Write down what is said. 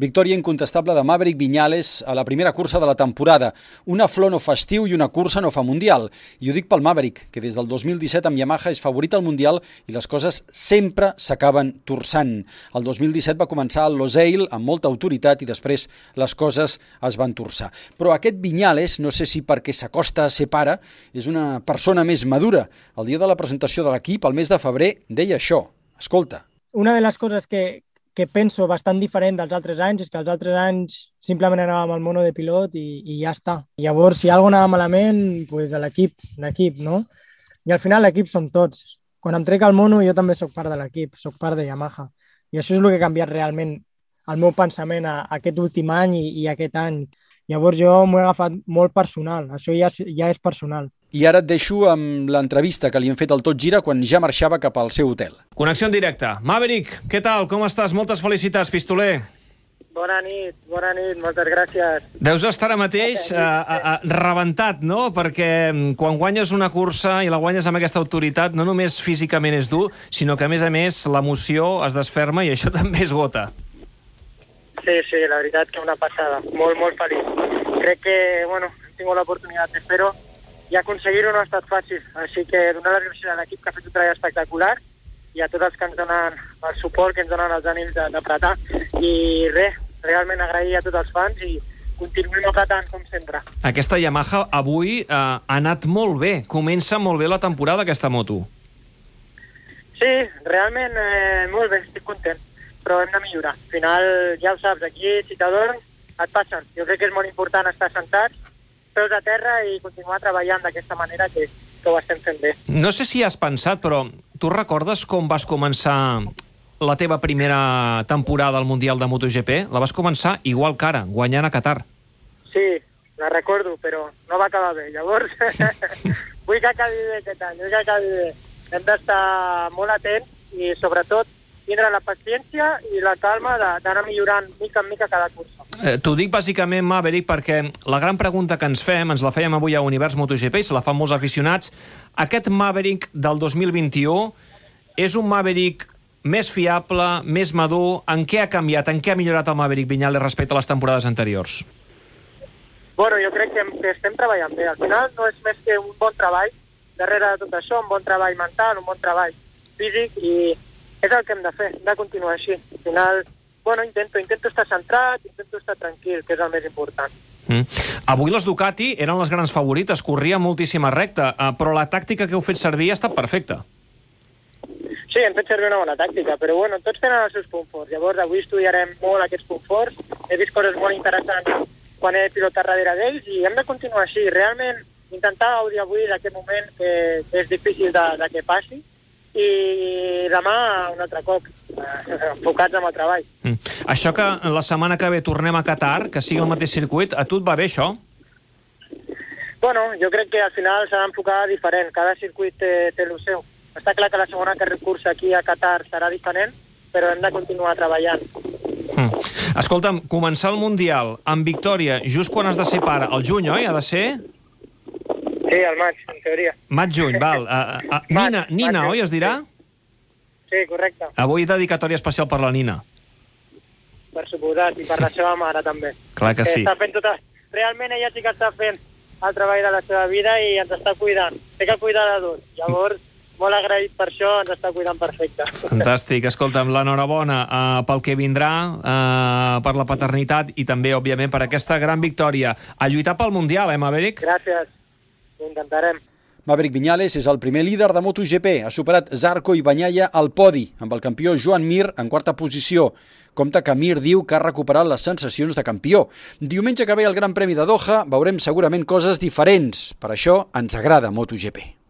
Victòria incontestable de Maverick Viñales a la primera cursa de la temporada. Una flor no fa estiu i una cursa no fa mundial. I ho dic pel Maverick, que des del 2017 amb Yamaha és favorit al mundial i les coses sempre s'acaben torçant. El 2017 va començar al Losail amb molta autoritat i després les coses es van torçar. Però aquest Viñales, no sé si perquè s'acosta a ser pare, és una persona més madura. El dia de la presentació de l'equip, al mes de febrer, deia això. Escolta. Una de les coses que, que penso bastant diferent dels altres anys és que els altres anys simplement anàvem al mono de pilot i, i ja està. Llavors, si alguna anava malament, pues a l'equip, l'equip, no? I al final l'equip som tots. Quan em trec el mono jo també sóc part de l'equip, sóc part de Yamaha. I això és el que ha canviat realment el meu pensament a, a aquest últim any i, i aquest any. Llavors jo m'ho he agafat molt personal, això ja, ja és personal. I ara et deixo amb l'entrevista que li hem fet al Tot Gira quan ja marxava cap al seu hotel. Connexió en directe. Maverick, què tal? Com estàs? Moltes felicitats, pistoler. Bona nit, bona nit, moltes gràcies. Deus estar ara mateix uh, uh, uh, rebentat, no? Perquè mm, quan guanyes una cursa i la guanyes amb aquesta autoritat, no només físicament és dur, sinó que, a més a més, l'emoció es desferma i això també és gota. Sí, sí, la veritat que una passada. Molt, molt feliç. Crec que, bueno, hem tingut l'oportunitat de fer-ho i aconseguir-ho no ha estat fàcil. Així que donar les gràcies a l'equip que ha fet un treball espectacular i a tots els que ens donen el suport, que ens donen els ànims d'apretar. I res, realment agrair a tots els fans i continuem apretant com sempre. Aquesta Yamaha avui eh, ha anat molt bé. Comença molt bé la temporada, aquesta moto. Sí, realment eh, molt bé, estic content, però hem de millorar. Al final, ja ho saps, aquí si t'adorms et passen. Jo crec que és molt important estar sentats, peus a terra i continuar treballant d'aquesta manera que, que ho estem fent bé. No sé si has pensat, però tu recordes com vas començar la teva primera temporada al Mundial de MotoGP? La vas començar igual que ara, guanyant a Qatar. Sí, la recordo, però no va acabar bé. Llavors, vull que acabi bé aquest any, vull que acabi bé. Hem d'estar molt atents i, sobretot, tindre la paciència i la calma d'anar millorant mica en mica cada cursa. Eh, T'ho dic bàsicament, Maverick, perquè la gran pregunta que ens fem, ens la fèiem avui a Univers MotoGP i se la fan molts aficionats, aquest Maverick del 2021 és un Maverick més fiable, més madur? En què ha canviat? En què ha millorat el Maverick Viñales respecte a les temporades anteriors? Bueno, jo crec que, que estem treballant bé. Al final no és més que un bon treball darrere de tot això, un bon treball mental, un bon treball físic i és el que hem de fer, hem de continuar així. Al final, bueno, intento, intento estar centrat, intento estar tranquil, que és el més important. Mm. Avui les Ducati eren les grans favorites, corria moltíssima recta, eh, però la tàctica que heu fet servir ha estat perfecta. Sí, hem fet servir una bona tàctica, però bueno, tots tenen els seus punts forts. Llavors, avui estudiarem molt aquests punts forts. He vist coses molt interessants quan he pilotat darrere d'ells i hem de continuar així. Realment, intentar gaudir avui d'aquest moment que, que és difícil de, de que passi, i demà un altre cop, eh, enfocats amb el treball. Mm. Això que la setmana que ve tornem a Qatar, que sigui el mateix circuit, a tu et va bé això? Bueno, jo crec que al final s'ha d'enfocar diferent, cada circuit té, té el seu. Està clar que la segona cursa aquí a Qatar serà diferent, però hem de continuar treballant. Mm. Escolta'm, començar el Mundial amb victòria just quan has de ser pare, el juny, oi? Ha de ser? Sí, al maig, en teoria. Maig-juny, val. Uh, uh, Nina, Maig, Nina, maig, oi, es dirà? Sí, correcte. Avui dedicatòria especial per la Nina. Per suposat, i per la seva mare també. Clar que sí. Està fent tota... Realment ella sí que està fent el treball de la seva vida i ens està cuidant. Té que cuidar dos. Llavors, molt agraït per això, ens està cuidant perfecte. Fantàstic. Escolta'm, l'enhorabona uh, pel que vindrà, uh, per la paternitat i també, òbviament, per aquesta gran victòria. A lluitar pel Mundial, eh, Maverick? Gràcies. Ho intentarem. Maverick Viñales és el primer líder de MotoGP. Ha superat Zarco i Banyaya al podi, amb el campió Joan Mir en quarta posició. Compte que Mir diu que ha recuperat les sensacions de campió. Diumenge que ve el Gran Premi de Doha veurem segurament coses diferents. Per això ens agrada MotoGP.